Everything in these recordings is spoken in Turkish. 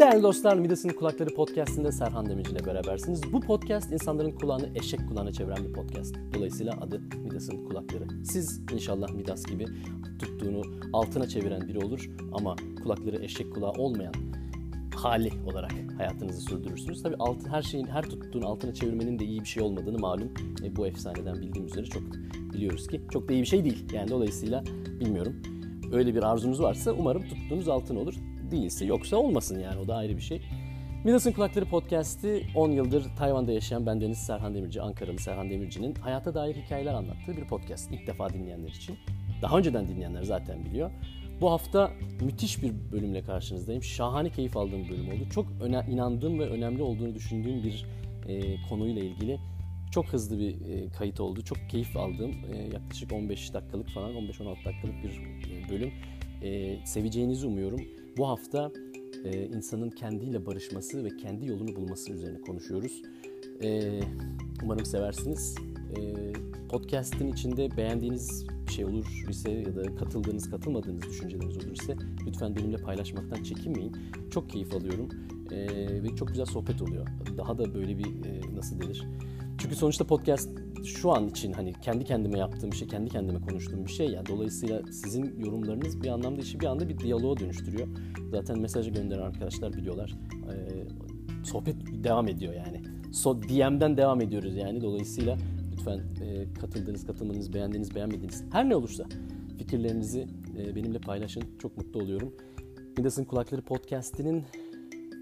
Değerli dostlar, Midas'ın Kulakları Podcast'inde Serhan Demirci ile berabersiniz. Bu podcast insanların kulağını eşek kulağına çeviren bir podcast. Dolayısıyla adı Midas'ın Kulakları. Siz inşallah Midas gibi tuttuğunu altına çeviren biri olur ama kulakları eşek kulağı olmayan hali olarak hayatınızı sürdürürsünüz. Tabi altı, her şeyin, her tuttuğun altına çevirmenin de iyi bir şey olmadığını malum. E, bu efsaneden bildiğim üzere çok biliyoruz ki çok da iyi bir şey değil. Yani dolayısıyla bilmiyorum. Öyle bir arzunuz varsa umarım tuttuğunuz altın olur. Değilse yoksa olmasın yani o da ayrı bir şey. Midas'ın Kulakları Podcast'i 10 yıldır Tayvan'da yaşayan bendeniz Serhan Demirci, Ankaralı Serhan Demirci'nin hayata dair hikayeler anlattığı bir podcast. İlk defa dinleyenler için. Daha önceden dinleyenler zaten biliyor. Bu hafta müthiş bir bölümle karşınızdayım. Şahane keyif aldığım bölüm oldu. Çok öne, inandığım ve önemli olduğunu düşündüğüm bir e, konuyla ilgili çok hızlı bir e, kayıt oldu. Çok keyif aldığım e, yaklaşık 15 dakikalık falan 15-16 dakikalık bir e, bölüm. E, seveceğinizi umuyorum. Bu hafta e, insanın kendiyle barışması ve kendi yolunu bulması üzerine konuşuyoruz. E, umarım seversiniz. E, podcast'in içinde beğendiğiniz bir şey olur ise ya da katıldığınız, katılmadığınız düşünceleriniz olur ise lütfen benimle paylaşmaktan çekinmeyin. Çok keyif alıyorum e, ve çok güzel sohbet oluyor. Daha da böyle bir e, nasıl denir? Çünkü sonuçta podcast şu an için hani kendi kendime yaptığım şey, kendi kendime konuştuğum bir şey ya. Dolayısıyla sizin yorumlarınız bir anlamda işi bir anda bir diyaloğa dönüştürüyor. Zaten mesajı gönderen arkadaşlar biliyorlar. Ee, sohbet devam ediyor yani. So, DM'den devam ediyoruz yani. Dolayısıyla lütfen e, katıldığınız, katılmanız, beğendiğiniz, beğenmediğiniz her ne olursa fikirlerinizi e, benimle paylaşın. Çok mutlu oluyorum. Midas'ın Kulakları Podcast'inin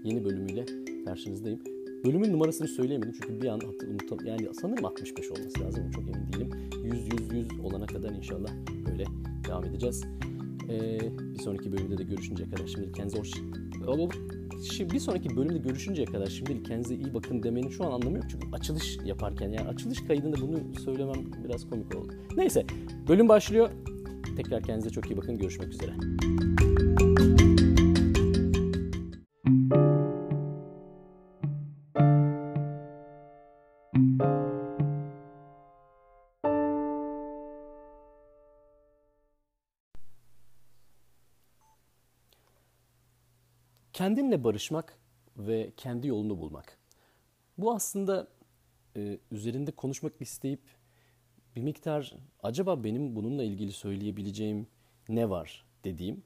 yeni bölümüyle karşınızdayım. Bölümün numarasını söyleyemedim çünkü bir an unutam yani sanırım 65 olması lazım çok emin değilim. 100 100 100 olana kadar inşallah böyle devam edeceğiz. Ee, bir sonraki bölümde de görüşünceye kadar şimdi kendinize hoş Şimdi bir sonraki bölümde görüşünceye kadar şimdilik kendinize iyi bakın demenin şu an anlamı yok. Çünkü açılış yaparken yani açılış kaydında bunu söylemem biraz komik oldu. Neyse bölüm başlıyor. Tekrar kendinize çok iyi bakın. Görüşmek üzere. Kendinle barışmak ve kendi yolunu bulmak. Bu aslında e, üzerinde konuşmak isteyip bir miktar acaba benim bununla ilgili söyleyebileceğim ne var dediğim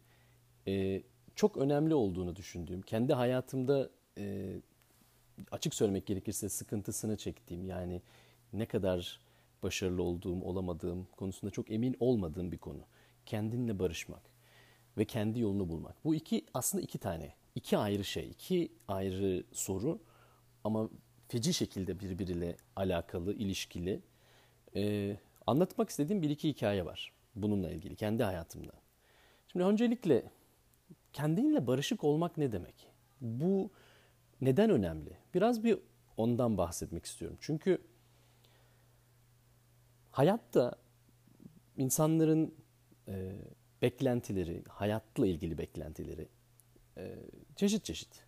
e, çok önemli olduğunu düşündüğüm, kendi hayatımda e, açık söylemek gerekirse sıkıntısını çektiğim yani ne kadar başarılı olduğum, olamadığım konusunda çok emin olmadığım bir konu. Kendinle barışmak ve kendi yolunu bulmak. Bu iki aslında iki tane iki ayrı şey, iki ayrı soru ama feci şekilde birbiriyle alakalı, ilişkili. Ee, anlatmak istediğim bir iki hikaye var bununla ilgili, kendi hayatımda. Şimdi öncelikle kendinle barışık olmak ne demek? Bu neden önemli? Biraz bir ondan bahsetmek istiyorum. Çünkü hayatta insanların e, beklentileri, hayatla ilgili beklentileri e, çeşit çeşit.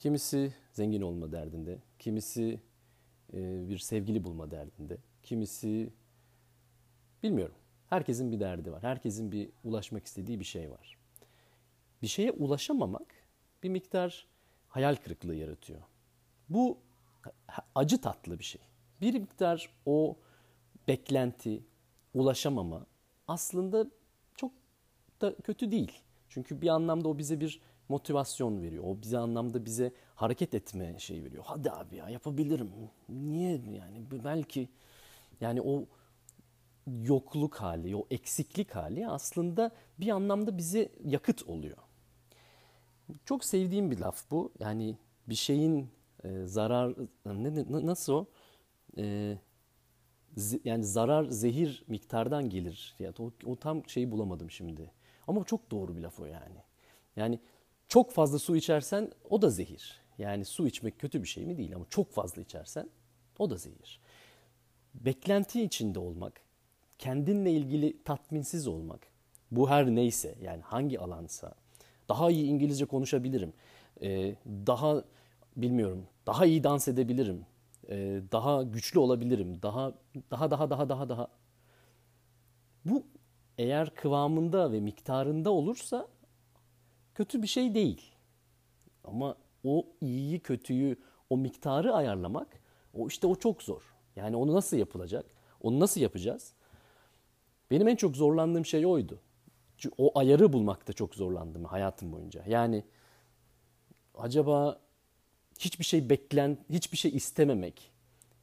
Kimisi zengin olma derdinde, kimisi e, bir sevgili bulma derdinde, kimisi bilmiyorum. Herkesin bir derdi var. Herkesin bir ulaşmak istediği bir şey var. Bir şeye ulaşamamak bir miktar hayal kırıklığı yaratıyor. Bu acı tatlı bir şey. Bir miktar o beklenti, ulaşamama aslında çok da kötü değil. Çünkü bir anlamda o bize bir motivasyon veriyor. O bize anlamda bize hareket etme şey veriyor. Hadi abi ya yapabilirim. Niye yani belki yani o yokluk hali, o eksiklik hali aslında bir anlamda bize yakıt oluyor. Çok sevdiğim bir laf bu. Yani bir şeyin e, zarar ne, nasıl o? E, yani zarar zehir miktardan gelir. Yani o, o tam şeyi bulamadım şimdi. Ama çok doğru bir laf o yani. Yani çok fazla su içersen o da zehir. Yani su içmek kötü bir şey mi değil ama çok fazla içersen o da zehir. Beklenti içinde olmak, kendinle ilgili tatminsiz olmak, bu her neyse yani hangi alansa, daha iyi İngilizce konuşabilirim, ee, daha bilmiyorum, daha iyi dans edebilirim, ee, daha güçlü olabilirim, daha daha daha daha daha daha. Bu eğer kıvamında ve miktarında olursa kötü bir şey değil. Ama o iyiyi, kötüyü, o miktarı ayarlamak o işte o çok zor. Yani onu nasıl yapılacak? Onu nasıl yapacağız? Benim en çok zorlandığım şey oydu. Çünkü o ayarı bulmakta çok zorlandım hayatım boyunca. Yani acaba hiçbir şey beklen, hiçbir şey istememek,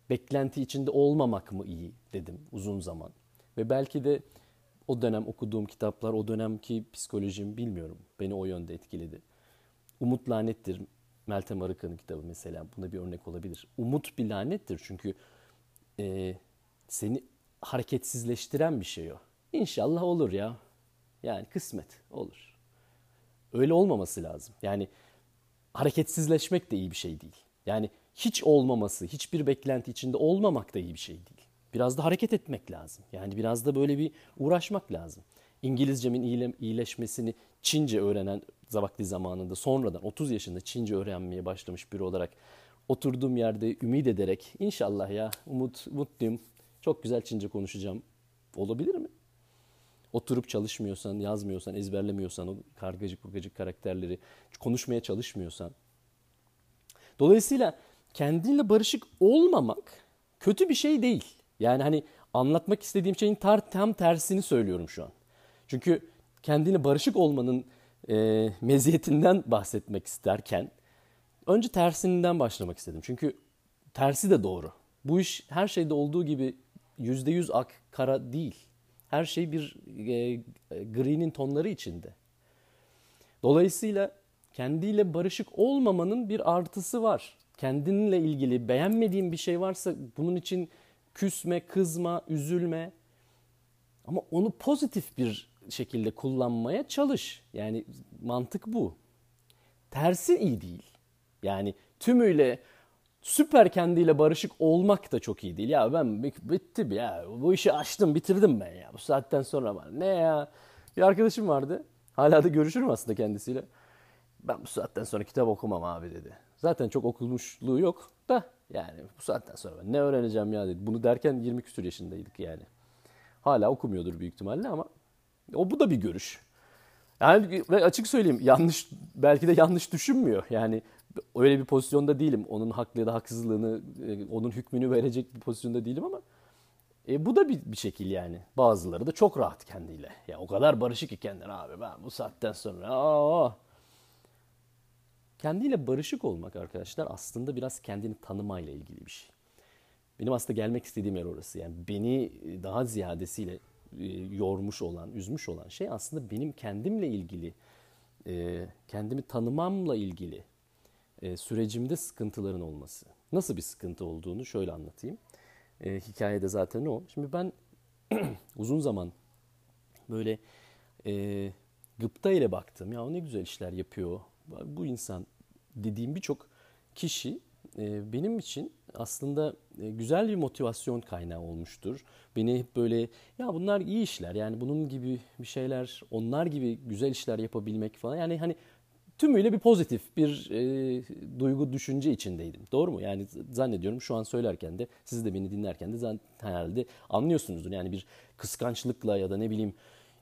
beklenti içinde olmamak mı iyi dedim uzun zaman. Ve belki de o dönem okuduğum kitaplar, o dönemki psikolojim bilmiyorum. Beni o yönde etkiledi. Umut lanettir. Meltem Arıkan'ın kitabı mesela buna bir örnek olabilir. Umut bir lanettir çünkü e, seni hareketsizleştiren bir şey o. İnşallah olur ya. Yani kısmet olur. Öyle olmaması lazım. Yani hareketsizleşmek de iyi bir şey değil. Yani hiç olmaması, hiçbir beklenti içinde olmamak da iyi bir şey değil. Biraz da hareket etmek lazım. Yani biraz da böyle bir uğraşmak lazım. İngilizcemin iyileşmesini Çince öğrenen vakti zamanında sonradan 30 yaşında Çince öğrenmeye başlamış biri olarak oturduğum yerde ümit ederek inşallah ya umut mutluyum çok güzel Çince konuşacağım olabilir mi? Oturup çalışmıyorsan, yazmıyorsan, ezberlemiyorsan o kargacık burgacık karakterleri konuşmaya çalışmıyorsan. Dolayısıyla kendinle barışık olmamak kötü bir şey değil. Yani hani anlatmak istediğim şeyin tar tam tersini söylüyorum şu an. Çünkü kendini barışık olmanın e, meziyetinden bahsetmek isterken önce tersinden başlamak istedim. Çünkü tersi de doğru. Bu iş her şeyde olduğu gibi yüzde yüz ak kara değil. Her şey bir e, gri'nin tonları içinde. Dolayısıyla kendiyle barışık olmamanın bir artısı var. Kendinle ilgili beğenmediğin bir şey varsa bunun için küsme, kızma, üzülme. Ama onu pozitif bir şekilde kullanmaya çalış. Yani mantık bu. Tersi iyi değil. Yani tümüyle süper kendiyle barışık olmak da çok iyi değil. Ya ben bittim ya bu işi açtım bitirdim ben ya bu saatten sonra var. Ne ya? Bir arkadaşım vardı. Hala da görüşürüm aslında kendisiyle. Ben bu saatten sonra kitap okumam abi dedi. Zaten çok okumuşluğu yok da yani bu saatten sonra ne öğreneceğim ya dedi. Bunu derken 20 küsur yaşındaydık yani. Hala okumuyordur büyük ihtimalle ama o bu da bir görüş. Yani ve açık söyleyeyim yanlış belki de yanlış düşünmüyor. Yani öyle bir pozisyonda değilim. Onun haklı ya da haksızlığını, e, onun hükmünü verecek bir pozisyonda değilim ama e, bu da bir, bir şekil yani. Bazıları da çok rahat kendiyle. Ya o kadar barışık ki kendine abi ben bu saatten sonra aa. Kendiyle barışık olmak arkadaşlar aslında biraz kendini tanımayla ilgili bir şey. Benim aslında gelmek istediğim yer orası. Yani beni daha ziyadesiyle e, yormuş olan, üzmüş olan şey aslında benim kendimle ilgili, e, kendimi tanımamla ilgili e, sürecimde sıkıntıların olması. Nasıl bir sıkıntı olduğunu şöyle anlatayım. Hikayede zaten o. Şimdi ben uzun zaman böyle e, gıpta ile baktım. Ya o ne güzel işler yapıyor. Bu insan dediğim birçok kişi e, benim için aslında e, güzel bir motivasyon kaynağı olmuştur. Beni hep böyle ya bunlar iyi işler yani bunun gibi bir şeyler onlar gibi güzel işler yapabilmek falan yani hani tümüyle bir pozitif bir e, duygu düşünce içindeydim. Doğru mu? Yani zannediyorum şu an söylerken de siz de beni dinlerken de herhalde anlıyorsunuzdur. Yani bir kıskançlıkla ya da ne bileyim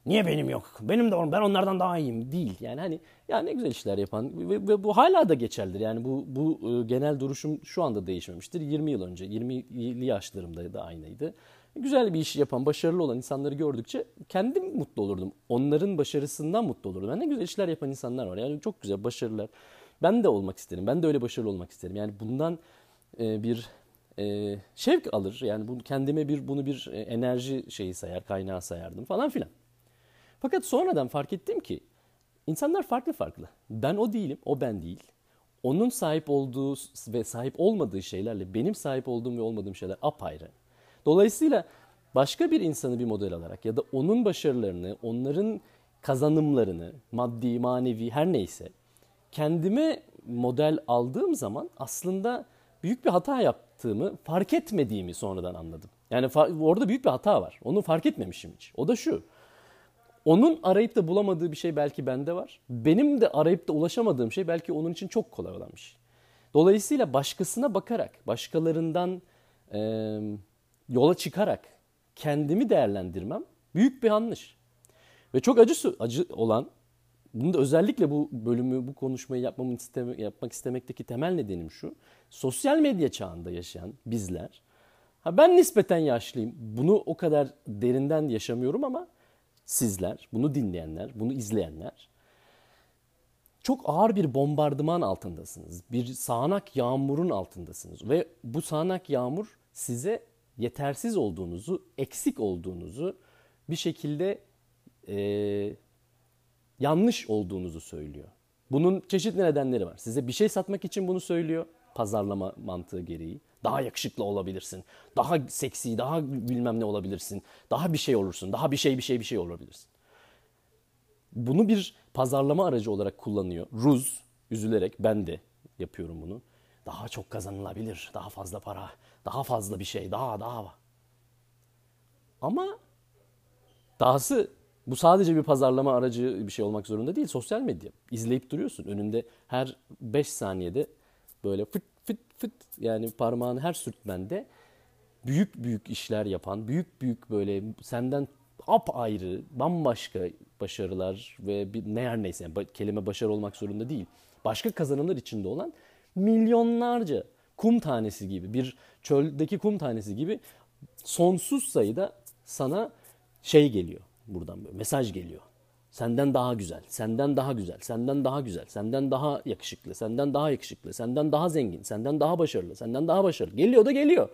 Niye benim yok? Benim de on, ben onlardan daha iyiyim değil. Yani hani ya ne güzel işler yapan ve, ve bu hala da geçerlidir. Yani bu bu e, genel duruşum şu anda değişmemiştir. 20 yıl önce 20'li yaşlarımda da aynıydı. Güzel bir iş yapan, başarılı olan insanları gördükçe kendim mutlu olurdum. Onların başarısından mutlu olurdum. Yani ne güzel işler yapan insanlar var. Yani çok güzel başarılar. Ben de olmak isterim. Ben de öyle başarılı olmak isterim. Yani bundan e, bir e, şevk alır. Yani bu kendime bir bunu bir e, enerji şeyi sayar, kaynağı sayardım falan filan. Fakat sonradan fark ettim ki insanlar farklı farklı. Ben o değilim, o ben değil. Onun sahip olduğu ve sahip olmadığı şeylerle benim sahip olduğum ve olmadığım şeyler apayrı. Dolayısıyla başka bir insanı bir model alarak ya da onun başarılarını, onların kazanımlarını, maddi, manevi her neyse kendime model aldığım zaman aslında büyük bir hata yaptığımı fark etmediğimi sonradan anladım. Yani orada büyük bir hata var. Onu fark etmemişim hiç. O da şu. Onun arayıp da bulamadığı bir şey belki bende var. Benim de arayıp da ulaşamadığım şey belki onun için çok kolay olan bir şey. Dolayısıyla başkasına bakarak, başkalarından e, yola çıkarak kendimi değerlendirmem büyük bir yanlış. Ve çok acı acı olan bunu da özellikle bu bölümü, bu konuşmayı yapmamın isteme, yapmak istemekteki temel nedenim şu. Sosyal medya çağında yaşayan bizler, ha ben nispeten yaşlıyım, bunu o kadar derinden yaşamıyorum ama sizler, bunu dinleyenler, bunu izleyenler çok ağır bir bombardıman altındasınız. Bir sağanak yağmurun altındasınız ve bu sağanak yağmur size yetersiz olduğunuzu, eksik olduğunuzu bir şekilde e, yanlış olduğunuzu söylüyor. Bunun çeşitli nedenleri var. Size bir şey satmak için bunu söylüyor. Pazarlama mantığı gereği. Daha yakışıklı olabilirsin. Daha seksi, daha bilmem ne olabilirsin. Daha bir şey olursun. Daha bir şey bir şey bir şey olabilirsin. Bunu bir pazarlama aracı olarak kullanıyor. Ruz, üzülerek ben de yapıyorum bunu. Daha çok kazanılabilir, daha fazla para, daha fazla bir şey, daha daha. Ama dahası bu sadece bir pazarlama aracı bir şey olmak zorunda değil. Sosyal medya. İzleyip duruyorsun. Önünde her 5 saniyede böyle fıt fıt yani parmağını her sürtmende büyük büyük işler yapan, büyük büyük böyle senden apayrı, bambaşka başarılar ve bir ne her neyse yani kelime başarı olmak zorunda değil. Başka kazanımlar içinde olan milyonlarca kum tanesi gibi bir çöldeki kum tanesi gibi sonsuz sayıda sana şey geliyor buradan böyle mesaj geliyor. Senden daha güzel, senden daha güzel, senden daha güzel, senden daha yakışıklı, senden daha yakışıklı, senden daha zengin, senden daha başarılı, senden daha başarılı. Geliyor da geliyor.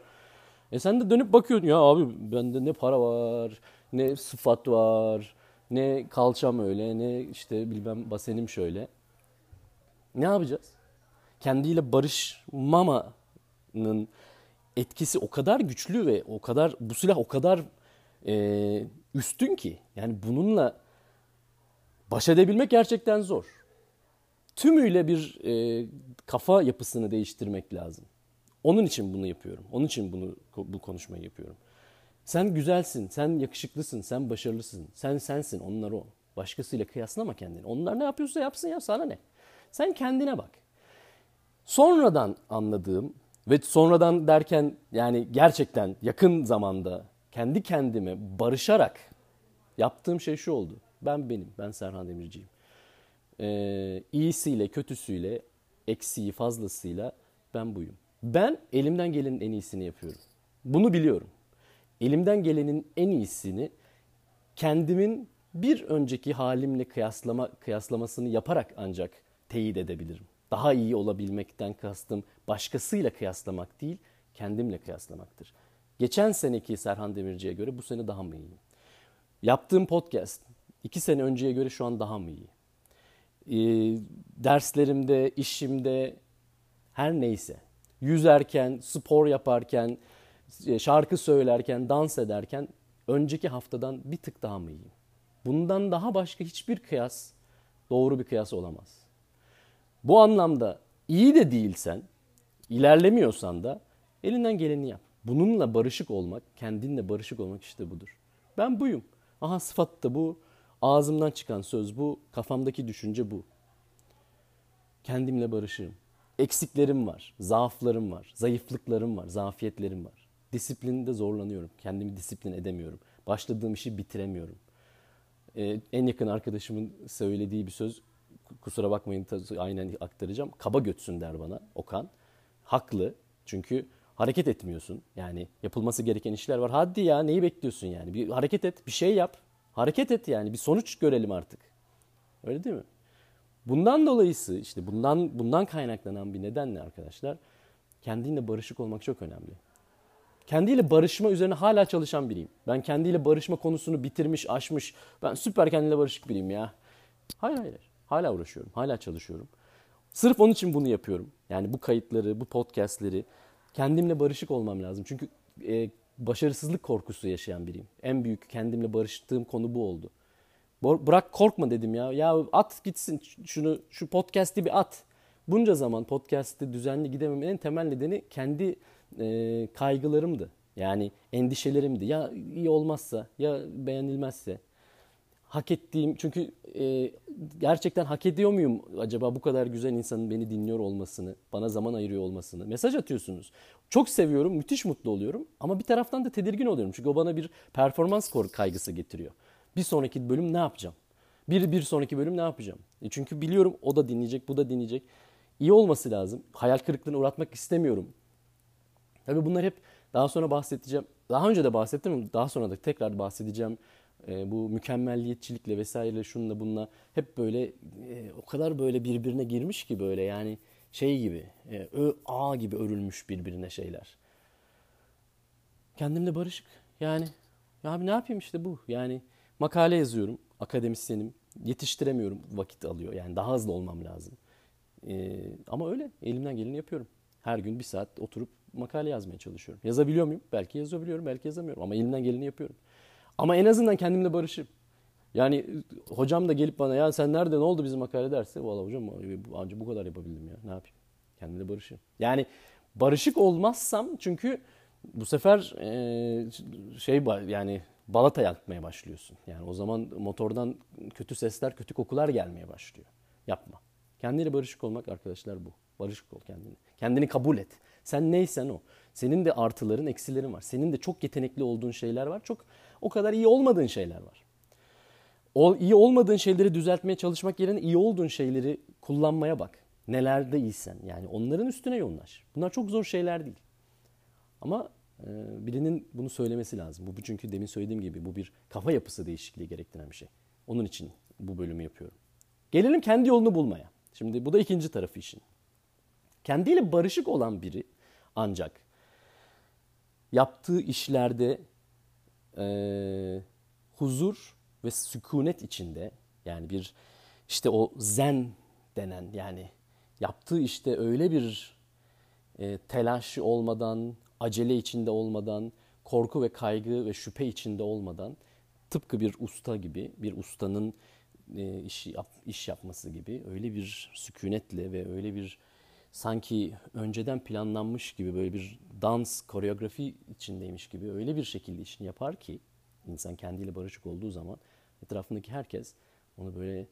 E sen de dönüp bakıyorsun ya abi bende ne para var, ne sıfat var, ne kalçam öyle, ne işte bilmem basenim şöyle. Ne yapacağız? Kendiyle barışmamanın etkisi o kadar güçlü ve o kadar bu silah o kadar e, üstün ki yani bununla baş edebilmek gerçekten zor. Tümüyle bir e, kafa yapısını değiştirmek lazım. Onun için bunu yapıyorum. Onun için bunu bu konuşmayı yapıyorum. Sen güzelsin, sen yakışıklısın, sen başarılısın. Sen sensin, onlar o. Başkasıyla kıyaslama kendini. Onlar ne yapıyorsa yapsın ya sana ne? Sen kendine bak. Sonradan anladığım ve sonradan derken yani gerçekten yakın zamanda kendi kendime barışarak yaptığım şey şu oldu. Ben benim, ben Serhan Demirci'yim. Ee, iyisiyle, kötüsüyle, eksiği, fazlasıyla ben buyum. Ben elimden gelenin en iyisini yapıyorum. Bunu biliyorum. Elimden gelenin en iyisini kendimin bir önceki halimle kıyaslama kıyaslamasını yaparak ancak teyit edebilirim. Daha iyi olabilmekten kastım başkasıyla kıyaslamak değil, kendimle kıyaslamaktır. Geçen seneki Serhan Demirci'ye göre bu sene daha mı iyiyim? Yaptığım podcast iki sene önceye göre şu an daha mı iyi? Ee, derslerimde, işimde, her neyse. Yüzerken, spor yaparken, e, şarkı söylerken, dans ederken önceki haftadan bir tık daha mı iyiyim? Bundan daha başka hiçbir kıyas doğru bir kıyas olamaz. Bu anlamda iyi de değilsen, ilerlemiyorsan da elinden geleni yap. Bununla barışık olmak, kendinle barışık olmak işte budur. Ben buyum. Aha sıfat da bu. Ağzımdan çıkan söz bu. Kafamdaki düşünce bu. Kendimle barışırım. Eksiklerim var, zaaflarım var, zayıflıklarım var, zafiyetlerim var. Disiplinde zorlanıyorum. Kendimi disiplin edemiyorum. Başladığım işi bitiremiyorum. Ee, en yakın arkadaşımın söylediği bir söz, kusura bakmayın aynen aktaracağım. Kaba götsün der bana Okan. Haklı. Çünkü hareket etmiyorsun. Yani yapılması gereken işler var. Hadi ya neyi bekliyorsun yani? Bir hareket et, bir şey yap. Hareket et yani. Bir sonuç görelim artık. Öyle değil mi? Bundan dolayısı işte bundan bundan kaynaklanan bir nedenle arkadaşlar kendinle barışık olmak çok önemli. Kendiyle barışma üzerine hala çalışan biriyim. Ben kendiyle barışma konusunu bitirmiş, aşmış. Ben süper kendiyle barışık biriyim ya. Hayır hayır. Hala uğraşıyorum. Hala çalışıyorum. Sırf onun için bunu yapıyorum. Yani bu kayıtları, bu podcastleri kendimle barışık olmam lazım. Çünkü e, başarısızlık korkusu yaşayan biriyim. En büyük kendimle barıştığım konu bu oldu. Bırak korkma dedim ya. Ya at gitsin şunu şu podcast'i bir at. Bunca zaman podcast'i düzenli gidememenin en temel nedeni kendi e, kaygılarımdı. Yani endişelerimdi. Ya iyi olmazsa, ya beğenilmezse. Hak ettiğim çünkü e, gerçekten hak ediyor muyum acaba bu kadar güzel insanın beni dinliyor olmasını, bana zaman ayırıyor olmasını. Mesaj atıyorsunuz. Çok seviyorum, müthiş mutlu oluyorum ama bir taraftan da tedirgin oluyorum. Çünkü o bana bir performans kaygısı getiriyor. Bir sonraki bölüm ne yapacağım? Bir, bir sonraki bölüm ne yapacağım? E çünkü biliyorum o da dinleyecek, bu da dinleyecek. İyi olması lazım. Hayal kırıklığına uğratmak istemiyorum. Tabii bunlar hep daha sonra bahsedeceğim. Daha önce de bahsettim ama daha sonra da tekrar bahsedeceğim. E, bu mükemmelliyetçilikle vesaireyle şununla bununla hep böyle e, o kadar böyle birbirine girmiş ki böyle yani şey gibi e, ö, A gibi örülmüş birbirine şeyler. Kendimle barışık. Yani ya abi ne yapayım işte bu. Yani makale yazıyorum. Akademisyenim. Yetiştiremiyorum. Vakit alıyor. Yani daha hızlı olmam lazım. Ee, ama öyle. Elimden geleni yapıyorum. Her gün bir saat oturup makale yazmaya çalışıyorum. Yazabiliyor muyum? Belki yazabiliyorum, belki yazamıyorum. Ama elimden geleni yapıyorum. Ama en azından kendimle barışıp yani hocam da gelip bana ya sen nerede ne oldu bizim makale derse valla hocam ancak bu kadar yapabildim ya ne yapayım. Kendimle barışayım. Yani barışık olmazsam çünkü bu sefer şey yani balata yakmaya başlıyorsun. Yani o zaman motordan kötü sesler, kötü kokular gelmeye başlıyor. Yapma. Kendiyle barışık olmak arkadaşlar bu. Barışık ol kendini. Kendini kabul et. Sen neysen o. Senin de artıların, eksilerin var. Senin de çok yetenekli olduğun şeyler var. Çok o kadar iyi olmadığın şeyler var. O iyi olmadığın şeyleri düzeltmeye çalışmak yerine iyi olduğun şeyleri kullanmaya bak. Nelerde iyisen yani onların üstüne yoğunlaş. Bunlar çok zor şeyler değil. Ama e, birinin bunu söylemesi lazım. Bu çünkü demin söylediğim gibi bu bir kafa yapısı değişikliği gerektiren bir şey. Onun için bu bölümü yapıyorum. Gelelim kendi yolunu bulmaya. Şimdi bu da ikinci tarafı işin. Kendiyle barışık olan biri ancak yaptığı işlerde e, huzur ve sükunet içinde yani bir işte o zen denen yani yaptığı işte öyle bir e, telaşı olmadan, acele içinde olmadan, korku ve kaygı ve şüphe içinde olmadan tıpkı bir usta gibi, bir ustanın e, işi yap, iş yapması gibi öyle bir sükunetle ve öyle bir sanki önceden planlanmış gibi böyle bir dans, koreografi içindeymiş gibi öyle bir şekilde işini yapar ki insan kendiyle barışık olduğu zaman etrafındaki herkes onu böyle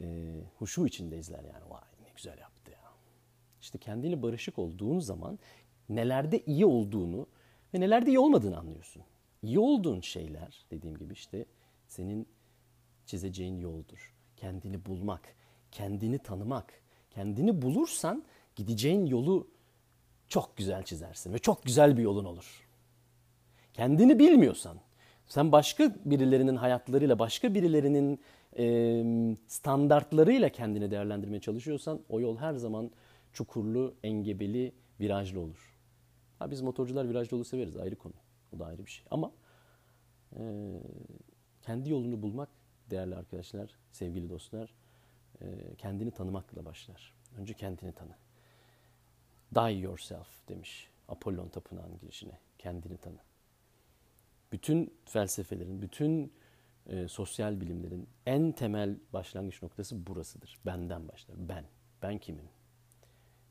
e, huşu içinde izler yani. Vay ne güzel yaptı ya. İşte kendiyle barışık olduğun zaman nelerde iyi olduğunu ve nelerde iyi olmadığını anlıyorsun. İyi olduğun şeyler dediğim gibi işte senin çizeceğin yoldur. Kendini bulmak, kendini tanımak. Kendini bulursan gideceğin yolu çok güzel çizersin ve çok güzel bir yolun olur. Kendini bilmiyorsan, sen başka birilerinin hayatlarıyla, başka birilerinin e, standartlarıyla kendini değerlendirmeye çalışıyorsan o yol her zaman çukurlu, engebeli, virajlı olur. Ha biz motorcular virajlı yolu severiz ayrı konu. O da ayrı bir şey. Ama e, kendi yolunu bulmak değerli arkadaşlar, sevgili dostlar, e, kendini tanımakla başlar. Önce kendini tanı. Die yourself demiş Apollon tapınağının girişine. Kendini tanı. Bütün felsefelerin, bütün e, sosyal bilimlerin en temel başlangıç noktası burasıdır. Benden başlar. Ben. Ben kimim?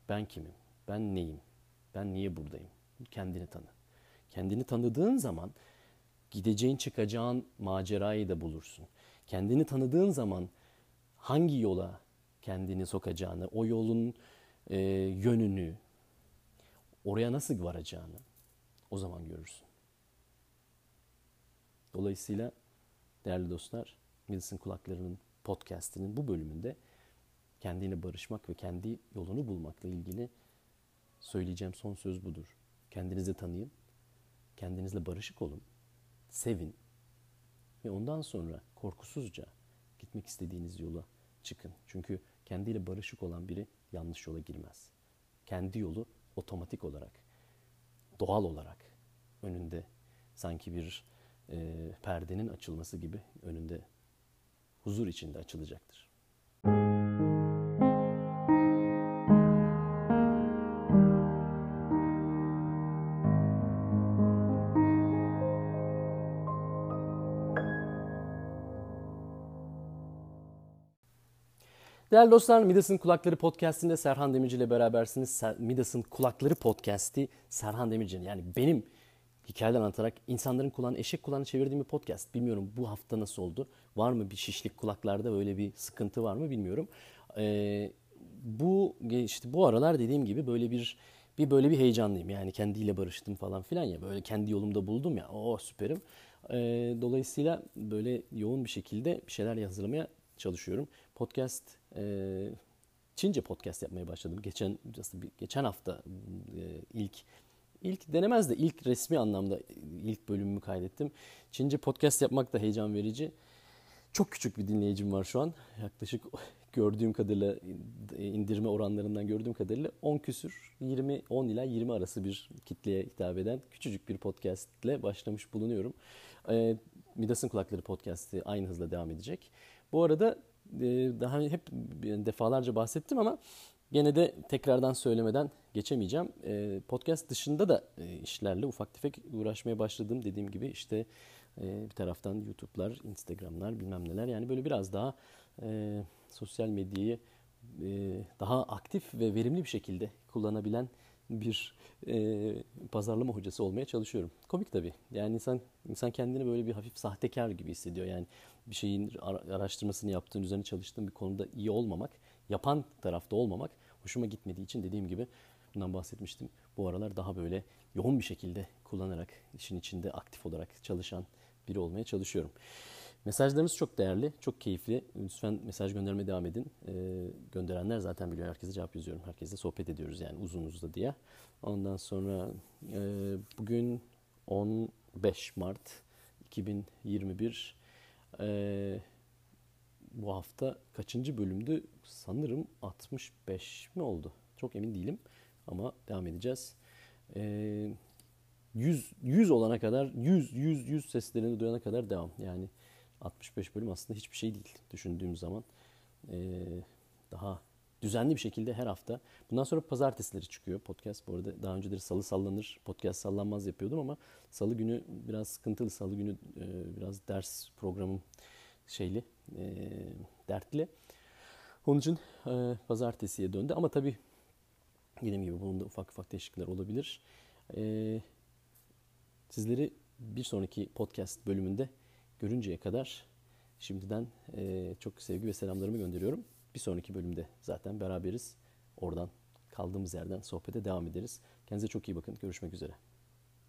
Ben kimim? Ben neyim? Ben niye buradayım? Kendini tanı. Kendini tanıdığın zaman gideceğin çıkacağın macerayı da bulursun. Kendini tanıdığın zaman hangi yola kendini sokacağını, o yolun e, yönünü, oraya nasıl varacağını o zaman görürsün. Dolayısıyla değerli dostlar, Wilson Kulakları'nın podcastinin bu bölümünde kendine barışmak ve kendi yolunu bulmakla ilgili söyleyeceğim son söz budur. Kendinizi tanıyın, kendinizle barışık olun, sevin ve ondan sonra korkusuzca gitmek istediğiniz yola çıkın. Çünkü kendiyle barışık olan biri yanlış yola girmez. Kendi yolu otomatik olarak, doğal olarak önünde sanki bir e, perdenin açılması gibi önünde huzur içinde açılacaktır. Değerli dostlar, Midas'ın Kulakları Podcast'inde Serhan Demirci ile berabersiniz. Midas'ın Kulakları Podcast'i Serhan Demirci'nin yani benim hikayeden anlatarak insanların kulağını eşek kulağını çevirdiğim bir podcast. Bilmiyorum bu hafta nasıl oldu? Var mı bir şişlik kulaklarda böyle bir sıkıntı var mı bilmiyorum. Ee, bu işte bu aralar dediğim gibi böyle bir bir böyle bir heyecanlıyım. Yani kendiyle barıştım falan filan ya böyle kendi yolumda buldum ya. Oh süperim. Ee, dolayısıyla böyle yoğun bir şekilde bir şeyler hazırlamaya çalışıyorum. Podcast e, Çince podcast yapmaya başladım. Geçen geçen hafta e, ilk ilk denemez de ilk resmi anlamda ilk bölümümü kaydettim. Çince podcast yapmak da heyecan verici. Çok küçük bir dinleyicim var şu an. Yaklaşık gördüğüm kadarıyla indirme oranlarından gördüğüm kadarıyla 10 küsür 20 10 ila 20 arası bir kitleye hitap eden küçücük bir podcast ile başlamış bulunuyorum. E, Midas'ın Kulakları podcast'i aynı hızla devam edecek. Bu arada e, daha hep defalarca bahsettim ama gene de tekrardan söylemeden geçemeyeceğim. E, podcast dışında da e, işlerle ufak tefek uğraşmaya başladım. Dediğim gibi işte bir taraftan YouTube'lar, Instagram'lar bilmem neler yani böyle biraz daha sosyal medyayı daha aktif ve verimli bir şekilde kullanabilen bir e, pazarlama hocası olmaya çalışıyorum. Komik tabii. Yani insan insan kendini böyle bir hafif sahtekar gibi hissediyor. Yani bir şeyin araştırmasını yaptığın, üzerine çalıştığın bir konuda iyi olmamak, yapan tarafta olmamak hoşuma gitmediği için dediğim gibi bundan bahsetmiştim. Bu aralar daha böyle yoğun bir şekilde kullanarak, işin içinde aktif olarak çalışan biri olmaya çalışıyorum. Mesajlarınız çok değerli, çok keyifli. Lütfen mesaj göndermeye devam edin. Ee, gönderenler zaten biliyor. Herkese cevap yazıyorum. Herkese sohbet ediyoruz yani uzun uzun diye. Ondan sonra e, bugün 15 Mart 2021. E, bu hafta kaçıncı bölümdü? Sanırım 65 mi oldu? Çok emin değilim ama devam edeceğiz. E, 100 100 olana kadar 100 100 100 seslerini duyana kadar devam. Yani 65 bölüm aslında hiçbir şey değil düşündüğüm zaman. Ee, daha düzenli bir şekilde her hafta. Bundan sonra pazartesileri çıkıyor podcast. Bu arada daha önceleri salı sallanır, podcast sallanmaz yapıyordum ama salı günü biraz sıkıntılı. Salı günü e, biraz ders programım şeyli, e, dertli. Onun için e, pazartesiye döndü. Ama tabii dediğim gibi bunun da ufak ufak değişiklikler olabilir. E, sizleri bir sonraki podcast bölümünde görünceye kadar şimdiden e, çok sevgi ve selamlarımı gönderiyorum. Bir sonraki bölümde zaten beraberiz. Oradan kaldığımız yerden sohbete devam ederiz. Kendinize çok iyi bakın. Görüşmek üzere.